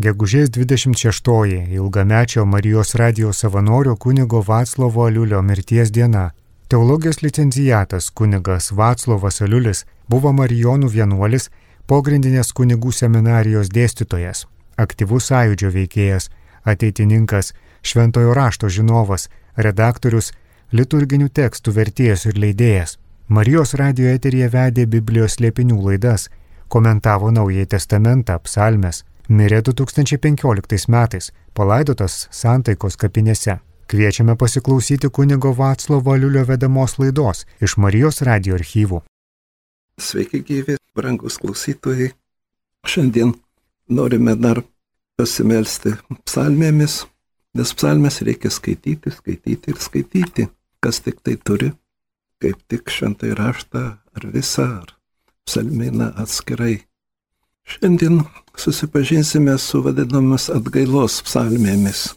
Gegužės 26-oji ilgamečio Marijos radijos savanorio kunigo Vaclovo Aliulio mirties diena. Teologijos licencijatas kunigas Vaclovas Aliulis buvo Marijonų vienuolis, pogrindinės kunigų seminarijos dėstytojas, aktyvus sąjūdžio veikėjas, ateitininkas, šventojo rašto žinovas, redaktorius, liturginių tekstų vertėjas ir leidėjas. Marijos radio eterija vedė Biblijos slėpinių laidas, komentavo Naująjį Testamentą, psalmes, mirė 2015 metais, palaidotas Santaikos kapinėse. Kviečiame pasiklausyti kunigo Vaclovo Liulio vedamos laidos iš Marijos radio archyvų. Sveiki gyvi, brangus klausytojai. Šiandien norime dar pasimelsti psalmėmis, nes psalmės reikia skaityti, skaityti ir skaityti. Kas tik tai turi, kaip tik šventai raštą ar visą, ar psalminą atskirai. Šiandien susipažinsime su vadinamas atgailos psalmėmis.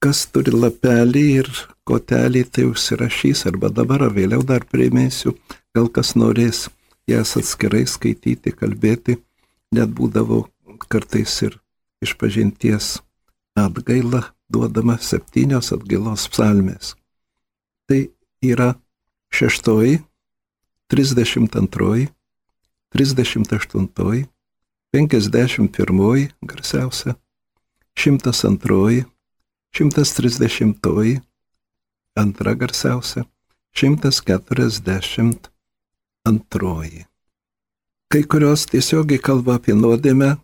Kas turi lapelį ir kotelį, tai užsirašys arba dabar ar vėliau dar priminsiu, gal kas norės jas atskirai skaityti, kalbėti, net būdavo kartais ir išpažinties atgaila duodama septynios atgailos psalmės. Tai yra šeštoji, 32, 38, 51 garsiausia, 102, 130, antra garsiausia, 142. Kai kurios tiesiogiai kalba apie nuodėmę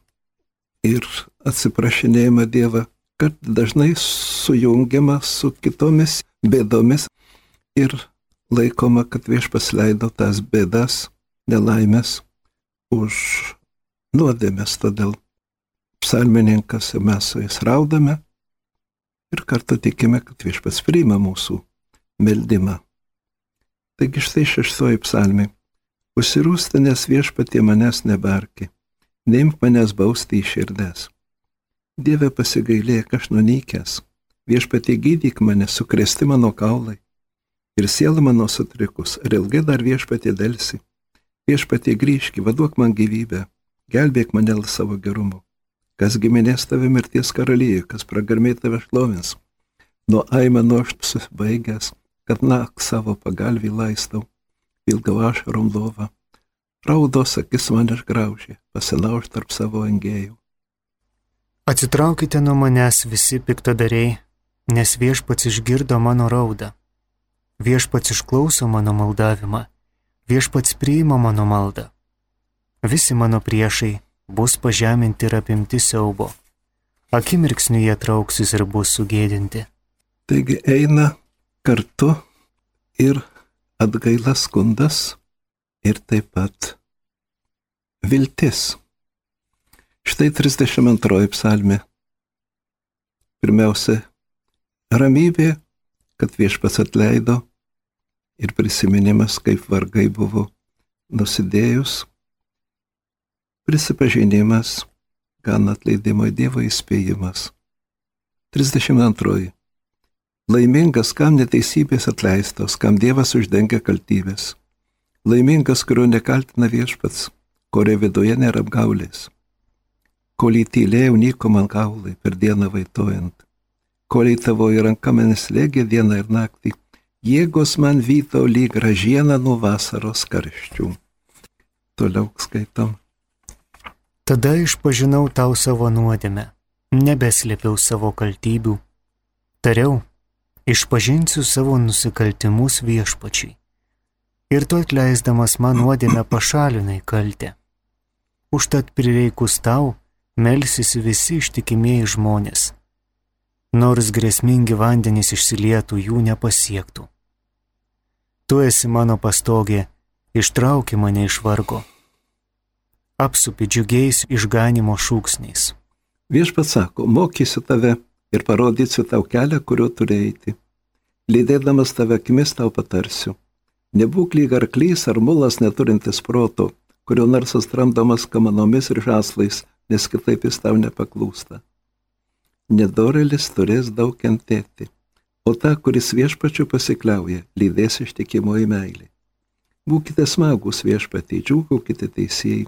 ir atsiprašinėjimą Dievą, kad dažnai sujungiama su kitomis bėdomis ir laikoma, kad viešpas leido tas bėdas, nelaimės už nuodėmės, todėl psalmininkas ir mes su jais raudame ir kartu tikime, kad viešpas priima mūsų meldimą. Taigi štai šeštoji psalmė. Užsirūsta, nes viešpatie manęs nebarki, neimk manęs bausti į širdes. Dieve pasigailėk, aš nunykęs, viešpatie gydyk mane, sukresti mano kaulai. Ir siela mano sutrikus, ar ilgai dar viešpatie dėlsi. Viešpatie grįžki, vaduok man gyvybę, gelbėk mane savo gerumu. Kas giminės tave mirties karalyje, kas pragarmiai tave šlovins. Nuo aimano aš susibaigęs, kad nak savo pagalvį laistau, ilgau aš rumlovą. Raudos akis man išgraužė, pasilauž tarp savo angėjų. Atsitraukite nuo manęs visi piktadariai, nes viešpats išgirdo mano raudą. Viešpats išklauso mano maldavimą, viešpats priima mano maldą visi mano priešai bus pažeminti ir apimti siaubo. Akimirksniu jie trauksis ir bus sugėdinti. Taigi eina kartu ir atgaila skundas ir taip pat viltis. Štai 32 psalmė. Pirmiausia, ramybė, kad viešpas atleido ir prisiminimas, kaip vargai buvo nusidėjus prisipažinimas, gan atleidimo Dievo įspėjimas. 32. Laimingas, kam neteisybės atleistos, kam Dievas uždengia kaltybės. Laimingas, kurio nekaltina viešpats, kurio viduje nėra apgaulės. Kol įtylėjau, nyko man kaulai per dieną vaitojant. Kol į tavo į ranką man slėgė dieną ir naktį, jėgos man vyto lyg gražiena nuo vasaros karščių. Toliau skaitom. Tada išpažinau tau savo nuodėmę, nebeslėpiau savo kaltybių. Tariau, išpažinsiu savo nusikaltimus viešpačiai. Ir tu atleisdamas man nuodėmę pašalinai kaltę. Užtat prireikus tau, melsis visi ištikimieji žmonės. Nors grėsmingi vandenys išsilietų, jų nepasiektų. Tu esi mano pastogė, ištrauki mane iš vargo apsupi džiugiais išganimo šūksniais. Viešpats sako, mokysiu tave ir parodysiu tau kelią, kuriuo turi eiti. Lydėdamas tave akimis tau patarsiu. Nebūk lyg arklys ar mulas neturintis proto, kurio narsas tramdomas kamanomis ir žaslais, nes kitaip jis tau nepaklūsta. Nedorelis turės daug kentėti, o ta, kuris viešpačiu pasikliauja, lydės ištikimoji meilė. Būkite smagus viešpatį, džiūgaukite teisėjai,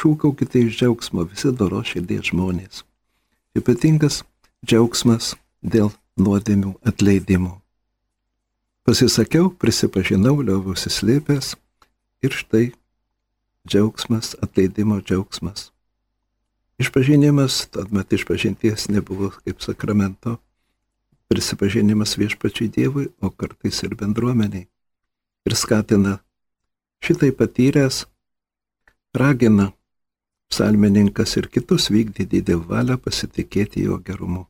šūkaukite iš džiaugsmo visi doro širdies žmonės. ypatingas džiaugsmas dėl nuodėmių atleidimo. Pasisakiau, prisipažinau, liauviausi slėpęs ir štai džiaugsmas, atleidimo džiaugsmas. Išpažinimas, tuomet išpažinties nebuvo kaip sakramento, prisipažinimas viešpačiai Dievui, o kartais ir bendruomeniai. Ir skatina šitai patyręs, ragina psalmininkas ir kitus vykdyti Dievo valią, pasitikėti jo gerumu.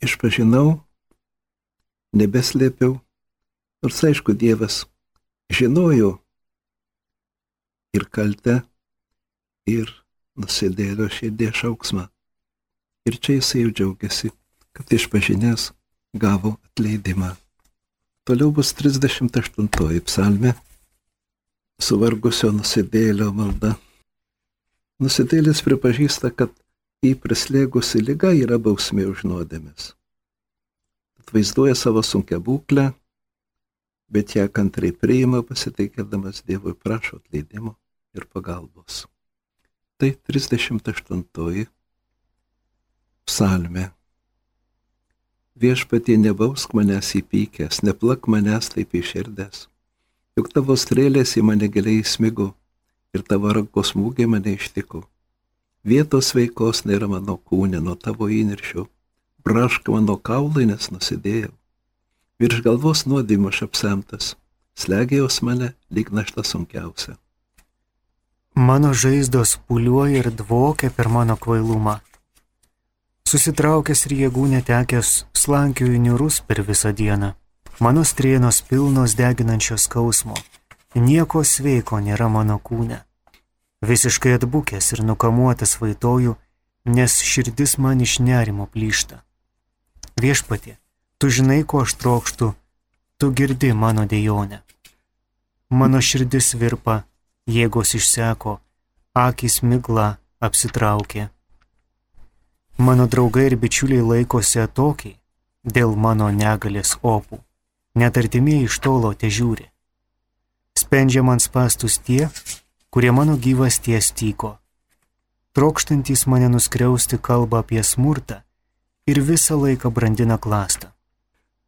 Išpažinau, nebeslėpiau, nors aišku, Dievas žinojo ir kaltę, ir nusidėlio širdė šauksmą. Ir čia jisai jau džiaugiasi, kad išpažinęs gavo atleidimą. Toliau bus 38 psalmė, suvargusio nusidėlio malda. Nusidėlis pripažįsta, kad į prislėgusi lyga yra bausmė už nuodėmės. Atvaizduoja savo sunkę būklę, bet ją kantriai priima pasiteikėdamas Dievui prašo atleidimo ir pagalbos. Tai 38 psalmė. Viešpatie nebausk manęs įpykęs, neplak manęs taip iširdęs. Juk tavo strėlės į mane giliai įsmigo ir tavo rankos smūgiai mane ištiko. Vietos veikos nėra mano kūne nuo tavo įniršio. Braška mano kaulai, nes nusidėjau. Virš galvos nuodėmų aš apsemtas. Slegėjos mane lyg našta sunkiausia. Mano žaizdos puliuoja ir dvokia per mano kvailumą. Susitraukęs ir jėgų netekęs, slankioju niurus per visą dieną. Mano strėnos pilnos deginančios skausmo. Nieko sveiko nėra mano kūne. Visiškai atbukęs ir nukamuotas vaitoju, nes širdis man iš nerimo plyšta. Viešpatė, tu žinai, ko aš trokštų, tu girdi mano dejonę. Mano širdis virpa jėgos išseko, akis migla apsitraukė. Mano draugai ir bičiuliai laikosi atokiai dėl mano negalės opų, net artimieji iš tolo te žiūri. Spendžia man spastus tie, kurie mano gyvas ties tyko. Trokštantis mane nuskriausti kalba apie smurtą ir visą laiką brandina klastą.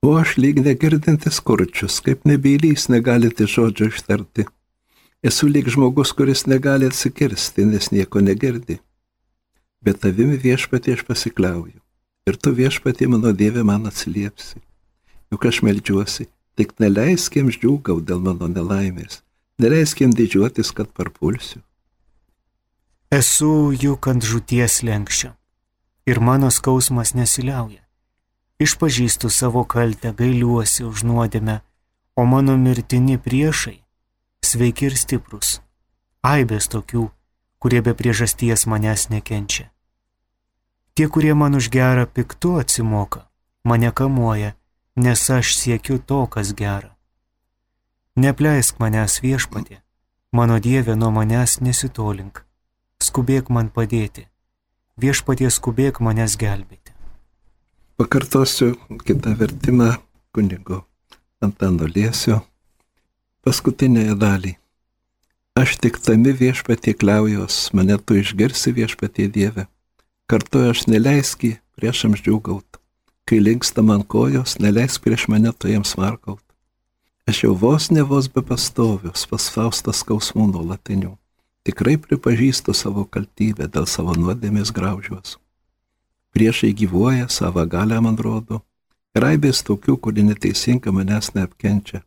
O aš lyg negirdintis kurčius, kaip nebylys negalite žodžio ištarti. Esu lyg žmogus, kuris negali atsikirsti, nes nieko negirdi. Bet tavimi viešpatį aš pasikliauju. Ir tu viešpatį mano Dieve man atsiliepsi. Juk aš melžiuosi, tik neleiskim džiūgau dėl mano nelaimės. Neleiskim didžiuotis, kad parpulsiu. Esu juk ant žūties lenkščio. Ir mano skausmas nesiliauja. Išpažįstu savo kaltę, gailiuosi už nuodėmę, o mano mirtini priešai sveiki ir stiprus. Aibės tokių, kurie be priežasties manęs nekenčia. Tie, kurie man už gerą piktu atsimoka, mane kamuoja, nes aš siekiu to, kas gera. Nepleisk manęs viešpatė, mano Dieve nuo manęs nesitolink, skubėk man padėti, viešpatie skubėk manęs gelbėti. Pakartosiu kitą vertimą kunigo Antano Liesio paskutinėje dalį. Aš tik tami viešpatie kliaujos, mane tu išgirsi viešpatie Dieve. Kartu aš neleiski priešams džiūgaut. Kai linksta man kojos, neleisk prieš mane tu jiems markaut. Aš jau vos ne vos be pastovius, pasfaustas skausmų nuolatinių. Tikrai pripažįstu savo kaltybę, dėl savo nuodėmės graužiuos. Priešai gyvuoja, savo galę man rodo. Raibės tokių, kurie neteisinga manęs neapkenčia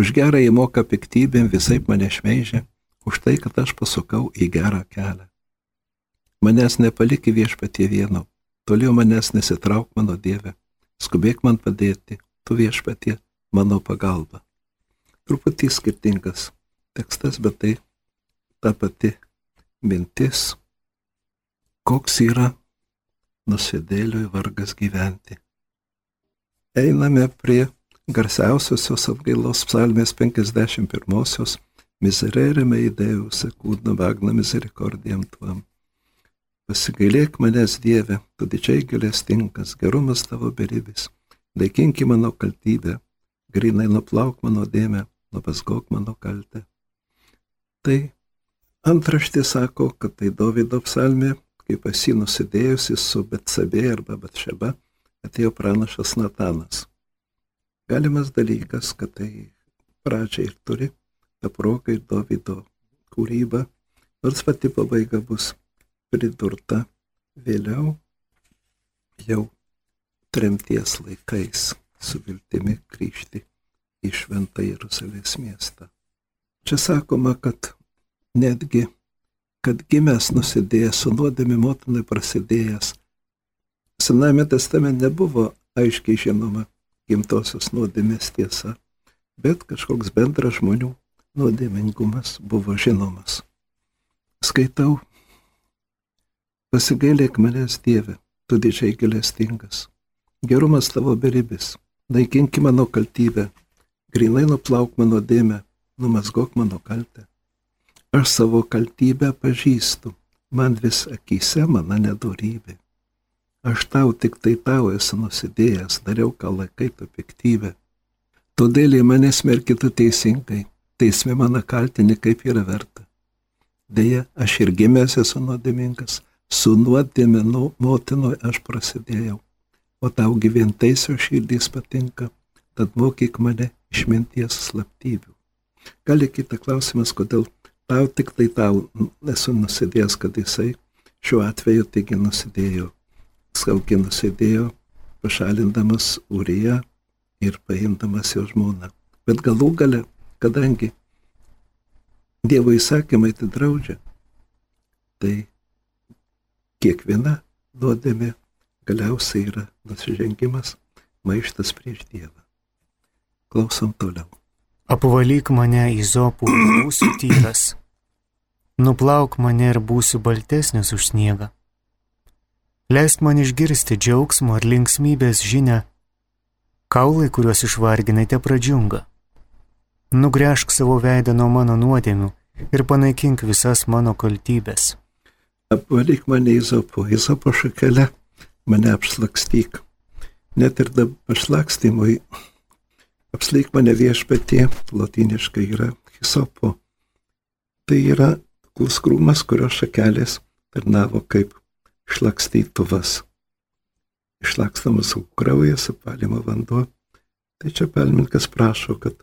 Už gerą įmoka piktybėm visai mane šmeižia, už tai, kad aš pasukau į gerą kelią. Manęs nepaliki viešpatie vieno, toliau manęs nesitrauk mano Dieve, skubėk man padėti, tu viešpatie mano pagalba. Truputį skirtingas tekstas, bet tai ta pati mintis, koks yra nusidėliui vargas gyventi. Einame prie garsiausiosios atgailos psalmės 51-osios Miserere mei Deus, kūdna vagna misericordiam tuam. Pasigailėk manęs Dieve, tu didžiai galestinkas, gerumas tavo beribis, daikinki mano kaltybę, grinai nuplauk mano dėmę, nupasgok mano kaltę. Tai antraštė sako, kad tai Davido psalmė, kai pas jį nusidėjusi su Betsabė arba Betšeba atėjo pranašas Natanas. Galimas dalykas, kad tai pradžia ir turi tą progą ir Davido kūrybą, nors pati pabaiga bus pridurta vėliau jau tremties laikais su viltimi grįžti į Šventą Jeruzalės miestą. Čia sakoma, kad netgi, kad gimęs nusidėjęs, su nuodėmi motinai prasidėjęs, Sename testamente nebuvo aiškiai žinoma gimtosios nuodėmės tiesa, bet kažkoks bendras žmonių nuodėmingumas buvo žinomas. Skaitau, pasigailėk manęs Dieve, tu didžiai gilestingas, gerumas tavo beribis, naikink mano kaltybę, grinai nuplauk mano dėmę, numasgok mano kaltę. Aš savo kaltybę pažįstu, man vis akise mano nedorybė. Aš tau tik tai tau esu nusidėjęs, dariau, ką laikai tu piktybę. Todėl į mane smerki tu teisingai, teisme mano kaltini, kaip yra verta. Deja, aš ir gimęs esu nuodėmingas, su nuodėmė nu, motinoje aš prasidėjau, o tau gyventeisio širdys patinka, tad mokyk mane išminties slaptybių. Gali kita klausimas, kodėl tau tik tai tau esu nusidėjęs, kad jisai šiuo atveju taigi nusidėjo Skaukė nusėdėjo, pašalindamas Uriją ir paimdamas jo žmoną. Bet galų gale, kadangi Dievo įsakymai tai draudžia, tai kiekviena nuodėmė galiausiai yra nusižengimas, maištas prieš Dievą. Klausom toliau. Apvalyk mane į zopų, būsiu tyras. Nuplauk mane ir būsiu baltesnis už sniegą. Leisk man išgirsti džiaugsmo ar linksmybės žinę. Kaulai, kuriuos išvarginate, pradžiunga. Nugręžk savo veidą nuo mano nuodėmių ir panaikink visas mano kaltybės. Apvalyk mane įzopo, įzopo šakelę, mane apšlakstyk. Net ir dabar pašlakstymui apslyk mane viešpatie, latiniškai yra hisopo. Tai yra kuskrūmas, kurio šakelės tarnavo kaip šlakstytuvas. Išlakstamas kraujas, apalima vanduo. Tai čia palmininkas prašo, kad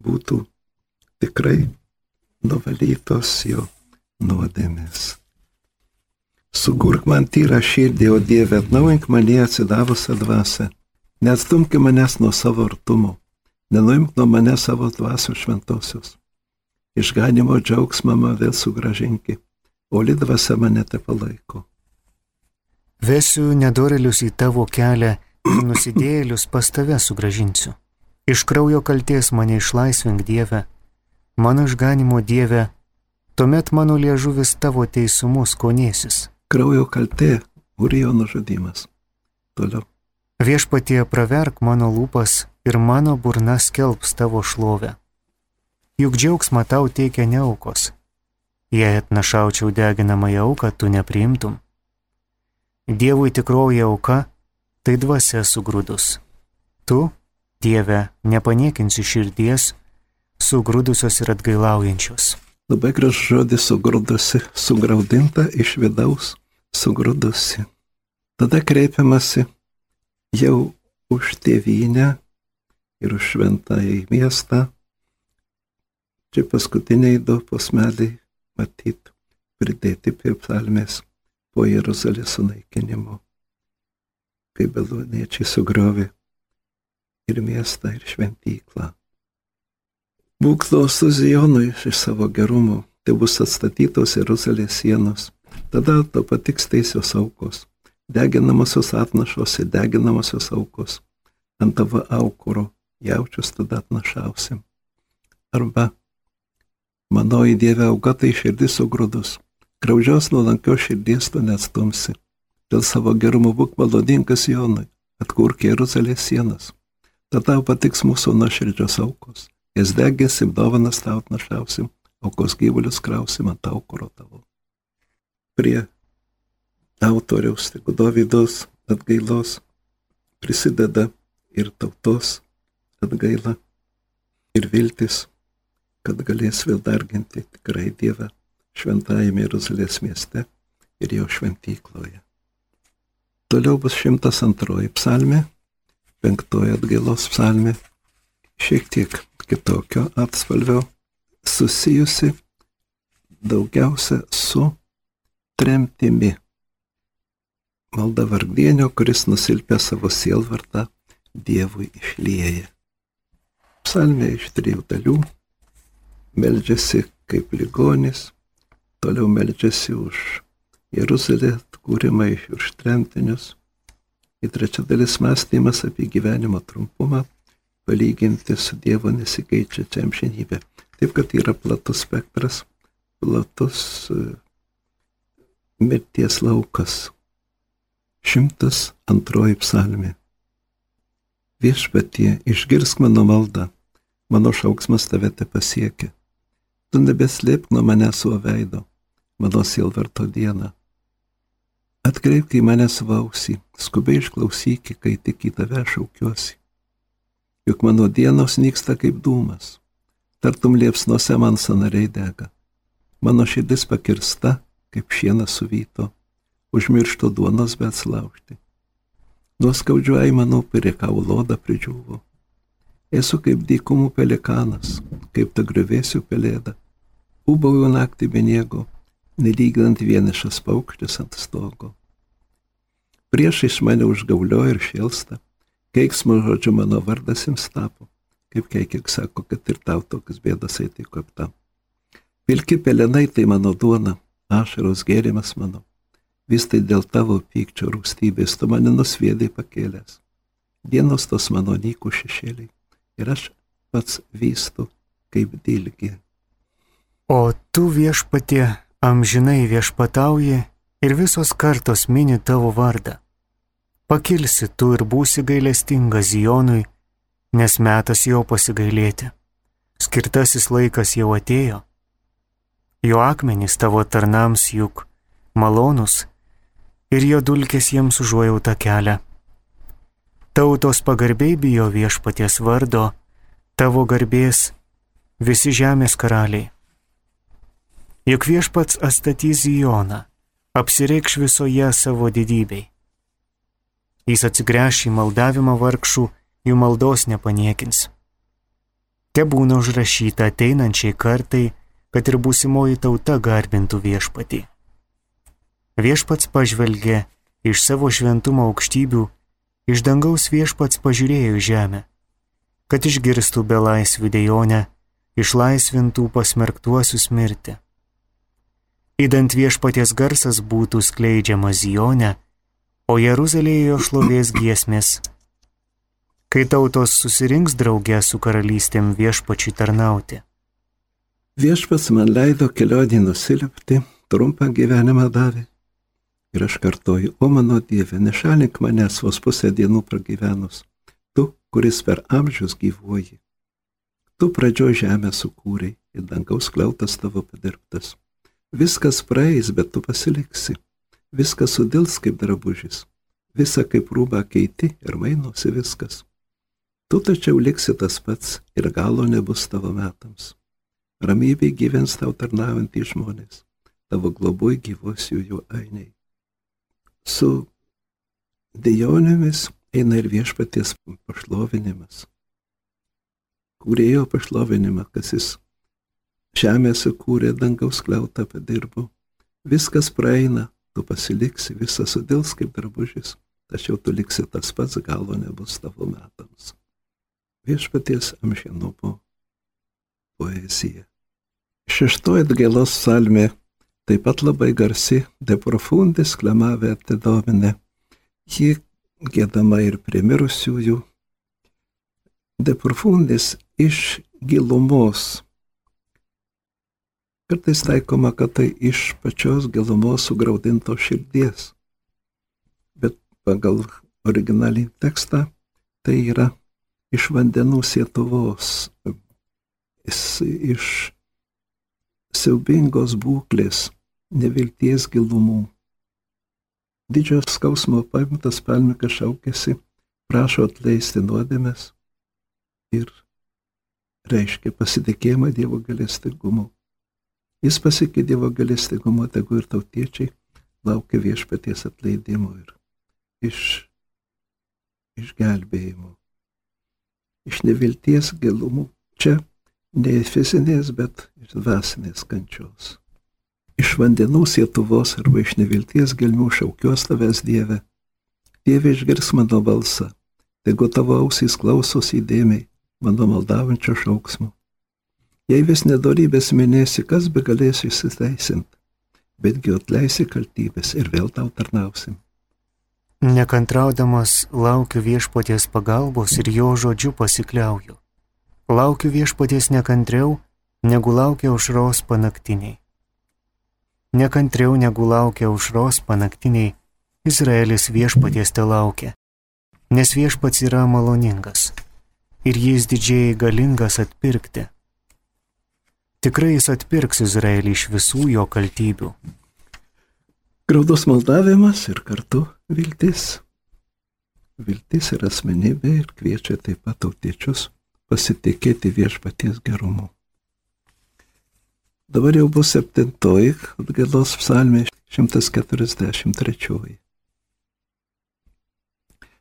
būtų tikrai nuvalytos jo nuodėmės. Sugurk man tyrą širdį, o Dieve, atnaujink mane atsidavusią dvasę. Neatstumki manęs nuo savo artumo, nenuimk nuo mane savo dvasios šventosios. Išganimo džiaugsmą man vėl sugražinki, o lidvasa mane te palaiko. Vesiu nedorelius į tavo kelią nusidėjėlius pas tave sugražinsiu. Iš kraujo kalties mane išlaisvink Dieve, mano išganimo Dieve, tuomet mano liežuvis tavo teisumus konėsis. Kraujo kaltė, Urijo nužudymas. Toliau. Viešpatie praverk mano lūpas ir mano burna skelbs tavo šlovę. Juk džiaugsmą tau teikia neaukos. Jei atnašaučiau deginamąją auką, tu nepriimtum. Dievui tikroji auka - tai dvasia sugrūdus. Tu, Dieve, nepaniekinsi širdies, sugrūdusios ir atgailaujančios. Labai gražus žodis sugrūdusi, sugraudinta iš vidaus, sugrūdusi. Tada kreipiamasi jau už tėvynę ir už šventąjį miestą. Čia paskutiniai du posmeliai matyt pridėti prie psalmės po Jeruzalės sunaikinimo, kai beloniečiai sugriovė ir miestą, ir šventyklą. Būk klausus Zionui iš savo gerumo, tai bus atstatytos Jeruzalės sienos, tada to patiks teisios aukos, deginamosios atnašos ir deginamosios aukos, ant tavo aukuro jaučius tada atnašausim. Arba manoji Dieve auga tai širdis sugrūdus Graudžios nuolankios širdies tu neatstumsi. Dėl savo gerumo būk malodingas Jonui, atkurk Jeruzalės sienas. Tada patiks mūsų nuoširdžios aukos. Jas degėsim, dovanas tau atnašausim, aukos gyvulius krausim ant aukuro tavo. Prie autoriaus, tik Dovydos atgailos prisideda ir tautos atgaila ir viltis, kad galės vėl darginti tikrai Dievą šventajame Jeruzalės mieste ir jo šventykloje. Toliau bus 102 psalmė, 5 atgailos psalmė, šiek tiek kitokio atspalvio, susijusi daugiausia su tremtimi. Malda vargdienio, kuris nusilpė savo sielvartą, Dievui išlieja. Psalmė iš trijų dalių. Meldžiasi kaip ligonis, toliau meldžiasi už Jeruzalę atkūrimą, už tremtinius. Į trečią dalis mąstymas apie gyvenimo trumpumą, palyginti su Dievo nesikeičiančia amžinybė. Taip, kad yra platus spektras, platus e, mirties laukas. Šimtas antroji psalmė. Viešpatie, išgirsk mano maldą, mano šauksmas tave te pasiekia. Tu nebeslėpk nuo mane savo veido, mano silvarto dieną. Atkreipk į mane svausį, skubiai išklausyk, kai tik į tave šaukiuosi. Juk mano dienos nyksta kaip dūmas, tartum liepsnuose man sanariai dega. Mano širdis pakirsta, kaip šienas suvyto, užmiršto duonos bet slaužti. Nuo skaudžių aimanų prie kauloda pridžiūvo. Esu kaip dykumų pelikanas, kaip ta grįvėsių pelėda. Ūbauju naktį be miego, nelyginant vienišas paukštis ant stogo. Prieš iš mane užgaulioja ir šėlsta, keiksmo žodžiu mano vardas jums tapo, kaip keikiek sako, kad ir tau tokias bėdas aitiko aptam. Pilki pelenai tai mano duona, ašaros gėrimas mano vis tai dėl tavo pykčio rūstybės tu mane nusvėdai pakėlęs. Dienos tos mano nykų šešėliai ir aš pats vystu kaip dilgė. O tu viešpatie amžinai viešpatauji ir visos kartos mini tavo vardą. Pakilsi tu ir būsi gailestingas Zijonui, nes metas jo pasigailėti. Skirtasis laikas jau atėjo. Jo akmenys tavo tarnams juk malonus ir jo dulkės jiems užuojauta kelia. Tautos pagarbiai bijo viešpaties vardo, tavo garbės visi žemės karaliai. Juk viešpats atstatys Zijoną, apsireikš visoje savo didybei. Jis atsigręš į maldavimą vargšų, jų maldos nepaniekins. Te būna užrašyta ateinančiai kartai, kad ir būsimoji tauta garbintų viešpatį. Viešpats pažvelgė iš savo šventumo aukštybių, iš dangaus viešpats pažiūrėjo žemę, kad išgirstų be laisvių dėjonę, išlaisvintų pasmerktuosius mirti. Įdant viešpaties garsas būtų skleidžiamas Zionė, o Jeruzalėje šlovės giesmės. Kai tautos susirinks draugė su karalystėm viešpačiui tarnauti. Viešpats man leido kelionį nusilpti, trumpą gyvenimą davė. Ir aš kartoju, o mano Dieve, nešalink manęs vos pusę dienų pragyvenus, tu, kuris per amžius gyvuoji. Tu pradžio žemę sukūrei ir dangaus kliautas tavo padirbtas. Viskas praeis, bet tu pasiliksi. Viskas sudils kaip drabužis. Visa kaip rūba keiti ir mainosi viskas. Tu tačiau liksi tas pats ir galo nebus tavo metams. Ramybė gyvens tau tarnaujantys žmonės. Tavo globoj gyvos jų jų ainiai su dejonėmis eina ir viešpaties pašlovinimas. Kūrėjo pašlovinimą, kas jis žemę sukūrė, dangaus kliautą padirbo. Viskas praeina, tu pasiliksi, visas sudils kaip drabužis, tačiau tu liksi tas pats, galo nebus tavo metams. Viešpaties amžinumo poezija. Šeštoji atgailos salmė taip pat labai garsi De profundis klamavę te domine. Ji gėdama ir prie mirusiųjų. De profundis iš gilumos. Kartais taikoma, kad tai iš pačios gilumos sugraudinto širdies. Bet pagal originalį tekstą tai yra iš vandenų sietuvos, iš siaubingos būklės nevilties gilumų. Didžio skausmo paimtas palmikas šaukėsi, prašo atleisti nuodėmės ir reiškia pasitikėjimą Dievo galestingumu. Jis pasikė Dievo galestingumu, tegu ir tautiečiai laukia viešpaties atleidimo ir iš, išgelbėjimo. Iš nevilties gilumų čia ne fizinės, bet iš dvasinės kančios. Iš vandenų sietuvos arba iš nevilties gelmių šaukiuos tavęs Dieve. Dieve išgirs mano balsą, tegu tavo ausys klausos įdėmiai mano maldaujančio šauksmo. Jei vis nedorybės minėsi, kas be galės įsiteisinti, betgi atleisi kaltybės ir vėl tau tarnausim. Nekantraudamas laukiu viešpaties pagalbos ir jo žodžiu pasikliauju. Laukiu viešpaties nekantriau, negu laukia užros panaktiniai. Nekantriau negu laukia užros panaktiniai, Izraelis viešpaties te laukia, nes viešpats yra maloningas ir jis didžiai galingas atpirkti. Tikrai jis atpirks Izraelį iš visų jo kaltybių. Graudus maldavimas ir kartu viltis. Viltis yra asmenybė ir kviečia taip pat tautiečius pasitikėti viešpaties gerumu. Dabar jau bus septintoji atgailos psalmė 143.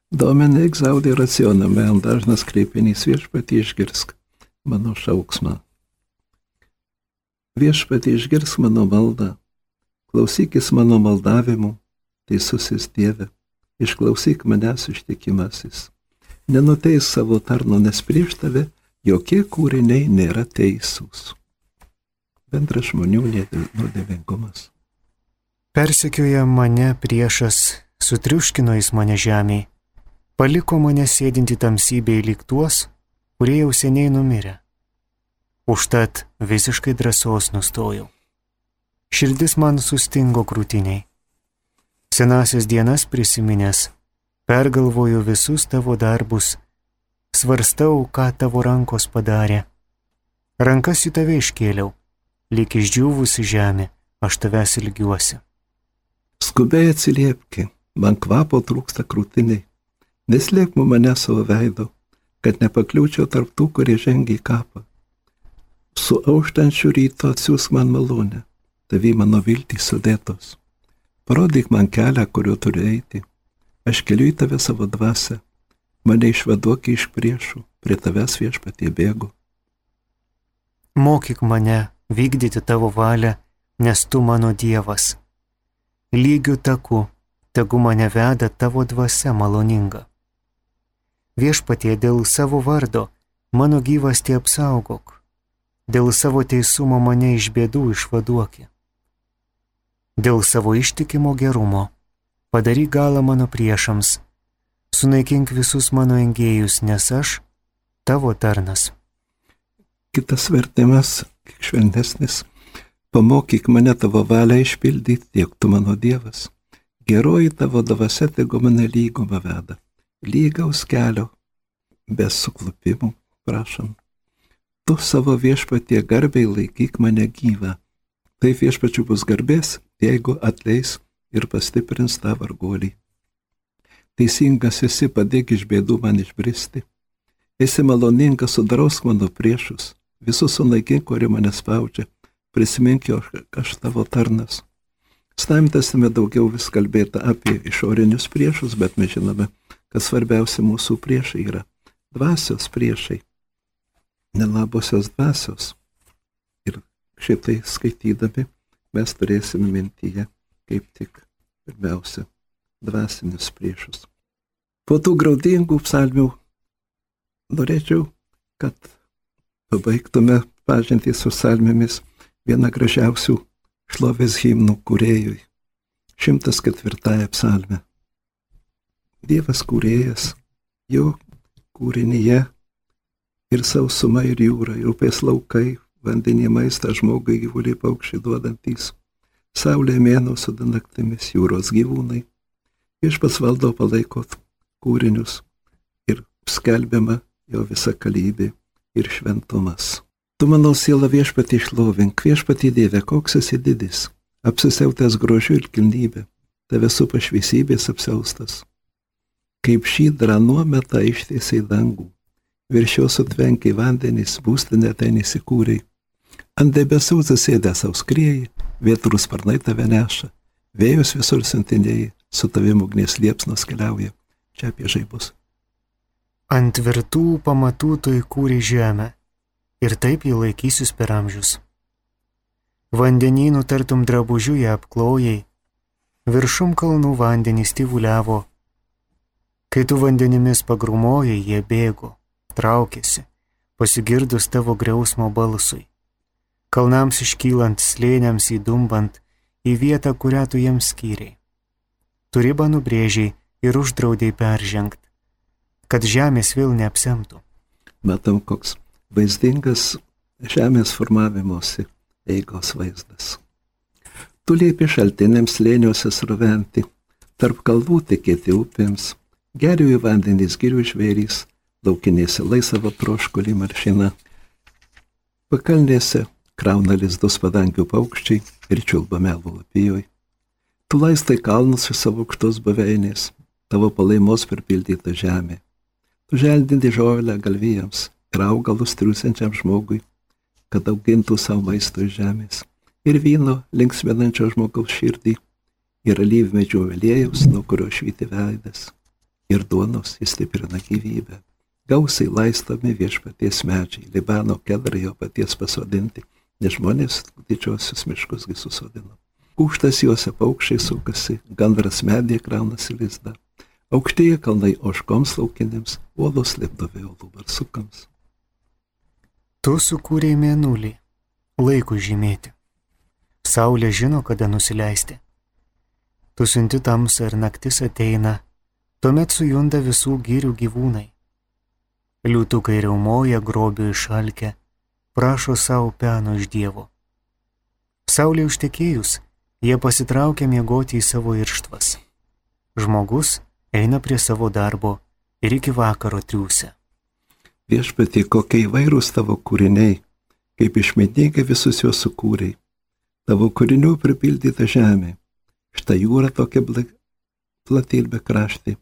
Domene egzaudė racioną, man dažnas kreipinys viešpatį išgirsk mano šauksmą. Viešpatį išgirsk mano maldą, klausykis mano maldavimų, teisusis Dieve, išklausyk manęs ištikimasis nenuteis savo tarno, nes prieš tave jokie kūriniai nėra teisūs. Bendras žmonių nuodėmingumas. Persekioja mane priešas, sutriuškino jis mane žemėje, paliko mane sėdinti tamsybėje lyg tuos, kurie jau seniai numirė. Užtat visiškai drąsos nustojau. Širdis man sustingo krūtiniai. Senasias dienas prisiminęs, pergalvoju visus tavo darbus, svarstau, ką tavo rankos padarė. Rankas į tave iškėliau, lyg išdžiūvusi žemė, aš tavęs ilgiuosi. Skubiai atsiliepki, man kvapo trūksta krūtiniai, neslėpk mane savo veido, kad nepakliūčiau tarp tų, kurie žengia į kapą. Su auštančiu ryto atsiūsk man malonę, tavi mano viltys sudėtos. Parodyk man kelią, kuriuo turiu eiti Aš keliu į tave savo dvasę, mane išvaduok iš priešų, prie tavęs viešpatie bėgu. Mokyk mane vykdyti tavo valią, nes tu mano Dievas. Lygių taku, tegu mane veda tavo dvasia maloninga. Viešpatie dėl savo vardo mano gyvastį apsaugok, dėl savo teisumo mane iš bėdų išvaduoki. Dėl savo ištikimo gerumo padaryk galą mano priešams, sunaikink visus mano engėjus, nes aš tavo tarnas. Kitas vertimas, kiek šventesnis, pamokyk mane tavo valią išpildyti, tiek tu mano Dievas. Geroji tavo dvasia tegu mane lygumą veda, lygaus kelio, be suklupimų, prašom. Tu savo viešpatie garbiai laikyk mane gyvą. Taip viešpačių bus garbės, jeigu atleis ir pastiprins tą vargolį. Teisingas esi, padėk iš bėdų man išbristi. Esi maloningas, sudrausk mano priešus, visus sunaikink, kurie mane spaudžia, prisimink jo, aš tavo tarnas. Stamtesime daugiau vis kalbėta apie išorinius priešus, bet mes žinome, kad svarbiausia mūsų priešai yra dvasios priešai, nelabosios dvasios. Ir šitai skaitydami mes turėsime mintyje kaip tik pirmiausia dvasinius priešus. Po tų graudingų psalmių norėčiau, kad pabaigtume pažintį su psalmėmis vieną gražiausių šlovės himnų kūrėjui. 104 psalmė. Dievas kūrėjas, jo kūrinyje ir sausuma ir jūra, ir upės laukai, vandenį maistą žmogui gyvuliai paukščiai duodantys Saulė mėnų su naktimis jūros gyvūnai. Viešpas valdo palaiko kūrinius ir skelbiama jo visa kalybė ir šventumas. Tu mano siela viešpatį išlovink, viešpatį Dieve, koks esi didis, apsisiautęs grožiu ir kilnybė, tave su pašviesybės apsiaustas. Kaip šį dranuo metą ištiesiai dangų, virš jo sutvenkiai vandenys, būstinė ten įsikūrei, ant debesų zasėdęs auskrieji, vietrų sparnai tave neša, Vėjus visur sintinėjai, su tavim ugnies liepsnos keliauja. Čia apie žaibus. Ant tvirtų pamatų tu įkūrė žemę ir taip jį laikysius per amžius. Vandenynų tartum drabužių ją apklojai, viršum kalnų vandenys tyvuliavo. Kai tu vandenimis pagrumojai, jie bėgo, traukėsi, pasigirdus tavo griausmo balsui. Kalnams iškylant, slėniams įdumbant, į vietą, kurią tu jiems skyriai. Tu ribą nubrėžiai ir uždraudėjai peržengti, kad žemės vėl neapsemtų. Matom, koks vaizdingas žemės formavimosi eigos vaizdas. Tu liepi šaltiniams lėniuose sroventi, tarp kalvų tekėti upėms, gerių į vandenys girių žvėrys, laukinėse laisvą troškulį maršina, pakalnėse krauna lizdus padangių paukščiai ir čiulba melų lapijoj. Tu laistai kalnus iš savo aukštos buveinės, tavo palaimos pripildyta žemė. Tu želdinti žolę galvijams ir augalus triusiančiam žmogui, kad augintų savo maisto iš žemės ir vyno linksminančio žmogaus širdį, ir alyvmedžio vėlėjaus, nuo kurio švyti veidas, ir duonos įstiprina gyvybę. Gausiai laistomi viešpaties medžiai, Libano kedrai jo paties pasodinti, nes žmonės didžiosius miškusgi susodino. Kūštas juose paukščiai sukasi, gandras medė kraunasi lizdą. Aukštieji kalnai oškoms laukinėms, uolos lipdavė uolų barsukams. Tu sukūrėjai mėnulį, laikų žymėti. Saulė žino, kada nusileisti. Tu siunti tamsą ir naktis ateina, tuomet sujunda visų gyrių gyvūnai. Liūtukai reumoja grobių išalkę, prašo savo peno iš Dievo. Saulė užtekėjus, jie pasitraukia miegoti į savo irštvas. Žmogus eina prie savo darbo ir iki vakaro triūsia. Viešpatie, kokie įvairūs tavo kūriniai, kaip išmėdingai visus juos sukūrei tavo kūrinių pripildyta žemė. Štai jūra tokia plati ir bekrašti,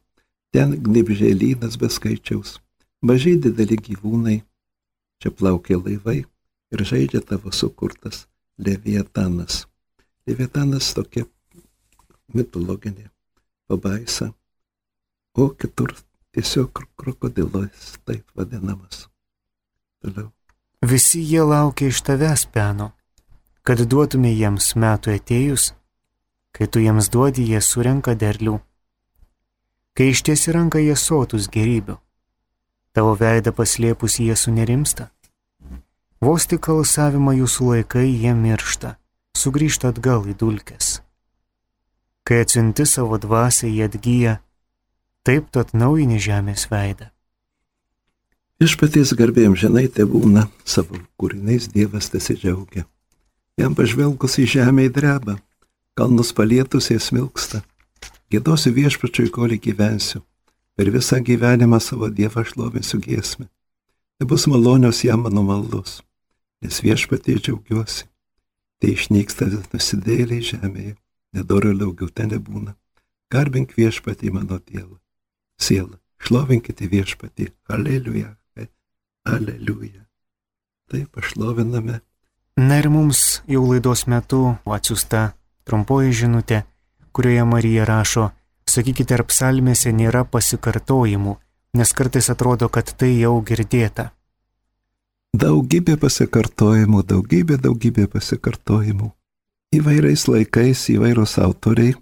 ten gnibžė lynas be skaičiaus, mažai dideli gyvūnai, čia plaukia laivai ir žaidžia tavo sukurtas Leviatanas. Leviatanas tokia mitologinė pabaisa, o kitur tiesiog krokodilas taip vadinamas. Toliau. Visi jie laukia iš tavęs peno, kad duotumė jiems metų atėjus, kai tu jiems duodi, jie surenka derlių. Kai ištiesi ranką jie sotus gerybių, tavo veidą paslėpus jie sunerimsta. Vos tik kalsavimą jūsų laikai jie miršta, sugrįžta atgal į dulkes. Kai atsinti savo dvasę, jie atgyja, taip tu atnaujini žemės veidą. Iš paties garbėjim žinai, te būna savo kūriniais Dievas tesidžiaugia. Jam pažvelgus į žemę įdreba, kalnus palietus jie smilksta. Gėdosiu viešpačiui, kol gyvensiu. Per visą gyvenimą savo Dievą šlovinsiu giesmę. Tai bus malonios jam mano maldos, nes viešpatie džiaugiuosi. Tai išnyksta nusidėliai žemėje, nedoro daugiau ten nebūna. Garbink viešpatį mano Dievą. Siela, šlovinkite viešpatį. Aleliuja. Aleliuja. Taip, pašloviname Na ir mums jau laidos metu atsiusta trumpoji žinutė, kurioje Marija rašo, sakykite, ar psalmėse nėra pasikartojimų, nes kartais atrodo, kad tai jau girdėta. Daugybė pasikartojimų, daugybė, daugybė pasikartojimų. Įvairiais laikais įvairūs autoriai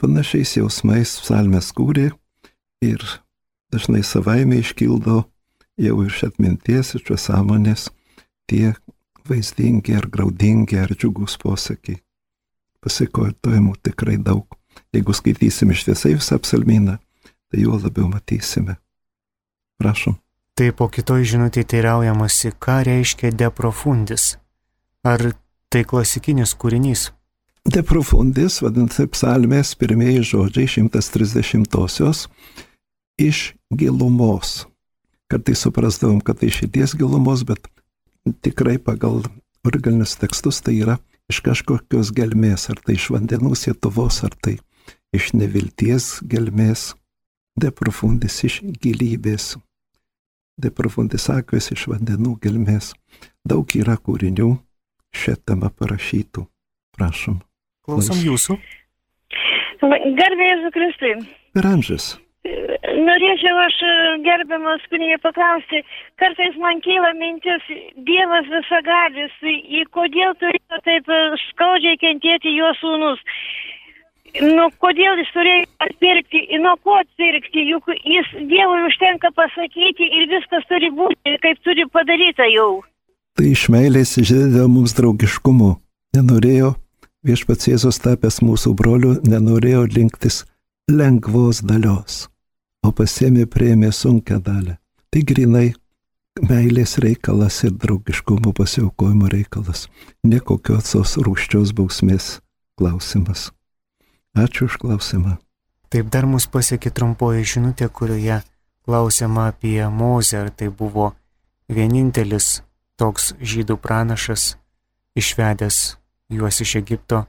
panašiais jausmais psalmės kūrė ir dažnai savaime iškildo jau iš atminties, iš sąmonės tie vaizdingi ar graudingi ar džiugus posakiai. Pasikartojimų tikrai daug. Jeigu skaitysim ištisai visą apsalmyną, tai juo labiau matysime. Prašom. Tai po kitoj žinutė teiraujamasi, ką reiškia deprofundis. Ar tai klasikinis kūrinys? Deprofundis, vadinasi, psalmės pirmieji žodžiai 130-osios iš gilumos. Kartais suprasdavom, kad tai šities gilumos, bet tikrai pagal originalius tekstus tai yra iš kažkokios gelmės, ar tai iš vandenų sietuvos, ar tai iš nevilties gelmės, de profundis iš gilybės, de profundis akvės iš vandenų gelmės. Daug yra kūrinių šią temą parašytų. Prašom. Klausom jūsų. Garbė Jėzų Kristui. Per amžius. Norėčiau aš gerbiamas kunigė paklausti, kartais man kyla mintis, Dievas visagalis, į kodėl turėjo taip skaudžiai kentėti jo sūnus. Nu, kodėl jis turėjo atpirkti, nuo ko atpirkti, juk jis Dievui užtenka pasakyti ir viskas turi būti, kaip turi padaryta jau. Tai iš meilės žydėjo mums draugiškumu. Nenorėjo, viešpats Jėzus tapęs mūsų broliu, nenorėjo linktis lengvos dalios, o pasėmė prieimė sunkę dalę. Tai grinai meilės reikalas ir draugiškumo pasiaukojimo reikalas, ne kokios rūščios bausmės klausimas. Ačiū už klausimą. Taip dar mus pasiekė trumpoji žinutė, kurioje klausima apie Mozę, ar tai buvo vienintelis toks žydų pranašas išvedęs juos iš Egipto,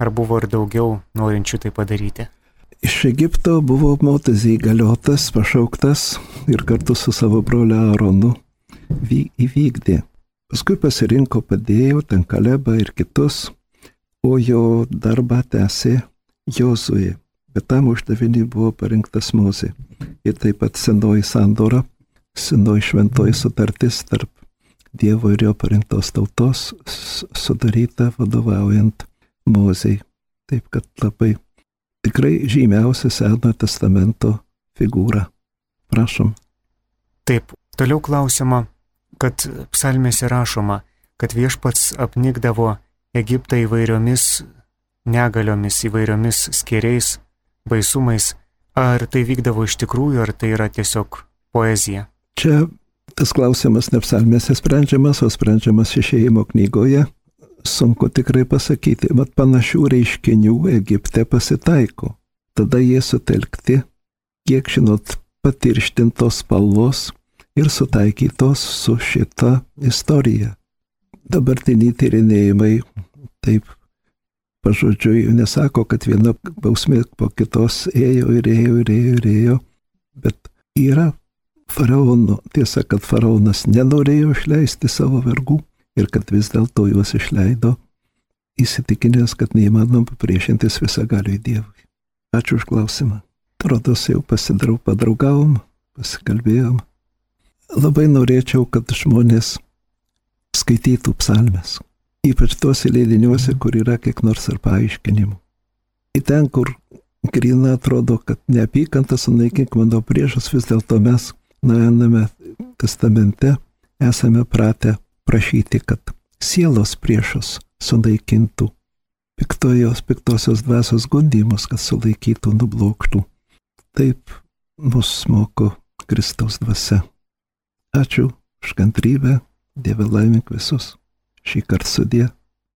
ar buvo ir daugiau norinčių tai padaryti. Iš Egipto buvo Motazė įgaliotas, pašauktas ir kartu su savo broliu Aronu įvykdė. Paskui pasirinko padėjų, ten Kalebą ir kitus, o jo darbą tęsė Jozuė, bet tam uždavinį buvo parinktas Mozė. Ir taip pat senoji sandora, senoji šventoji sutartis tarp Dievo ir jo parinktos tautos sudaryta vadovaujant Mozei. Taip kad labai tikrai žymiausia Senojo testamento figūra. Prašom. Taip, toliau klausima, kad psalmėse rašoma, kad viešpats apnikdavo Egiptą įvairiomis negaliomis įvairiomis skeriais, baisumais, ar tai vykdavo iš tikrųjų, ar tai yra tiesiog poezija? Čia tas klausimas ne psalmėse sprendžiamas, o sprendžiamas išėjimo knygoje. Sunku tikrai pasakyti, mat panašių reiškinių Egipte pasitaiko. Tada jie sutelkti, kiek žinot, patirštintos spalvos ir sutaikytos su šita istorija. Dabartiniai tyrinėjimai taip pažodžiui nesako, kad viena bausmė po kitos ėjo ir ėjo ir ėjo ir ėjo, bet yra faraono, tiesa, kad faraonas nenorėjo išleisti savo vergų ir kad vis dėlto juos išleido, įsitikinęs, kad neįmanoma priešintis visagaliui Dievui. Ačiū už klausimą. Rodos jau pasidarau, padraugavom, pasikalbėjom. Labai norėčiau, kad žmonės skaitytų psalmes ypač tuose leidiniuose, kur yra kiek nors ar paaiškinimų. Į ten, kur grina atrodo, kad neapykantą sunaikink mano priešus, vis dėlto mes Naujame testamente esame pratę prašyti, kad sielos priešus sunaikintų, piktojos, piktosios dvasios gundymus, kad sulaikytų, nublokštų. Taip mus moko Kristaus dvasia. Ačiū už kantrybę, Dieve laimink visus šį kartą sudė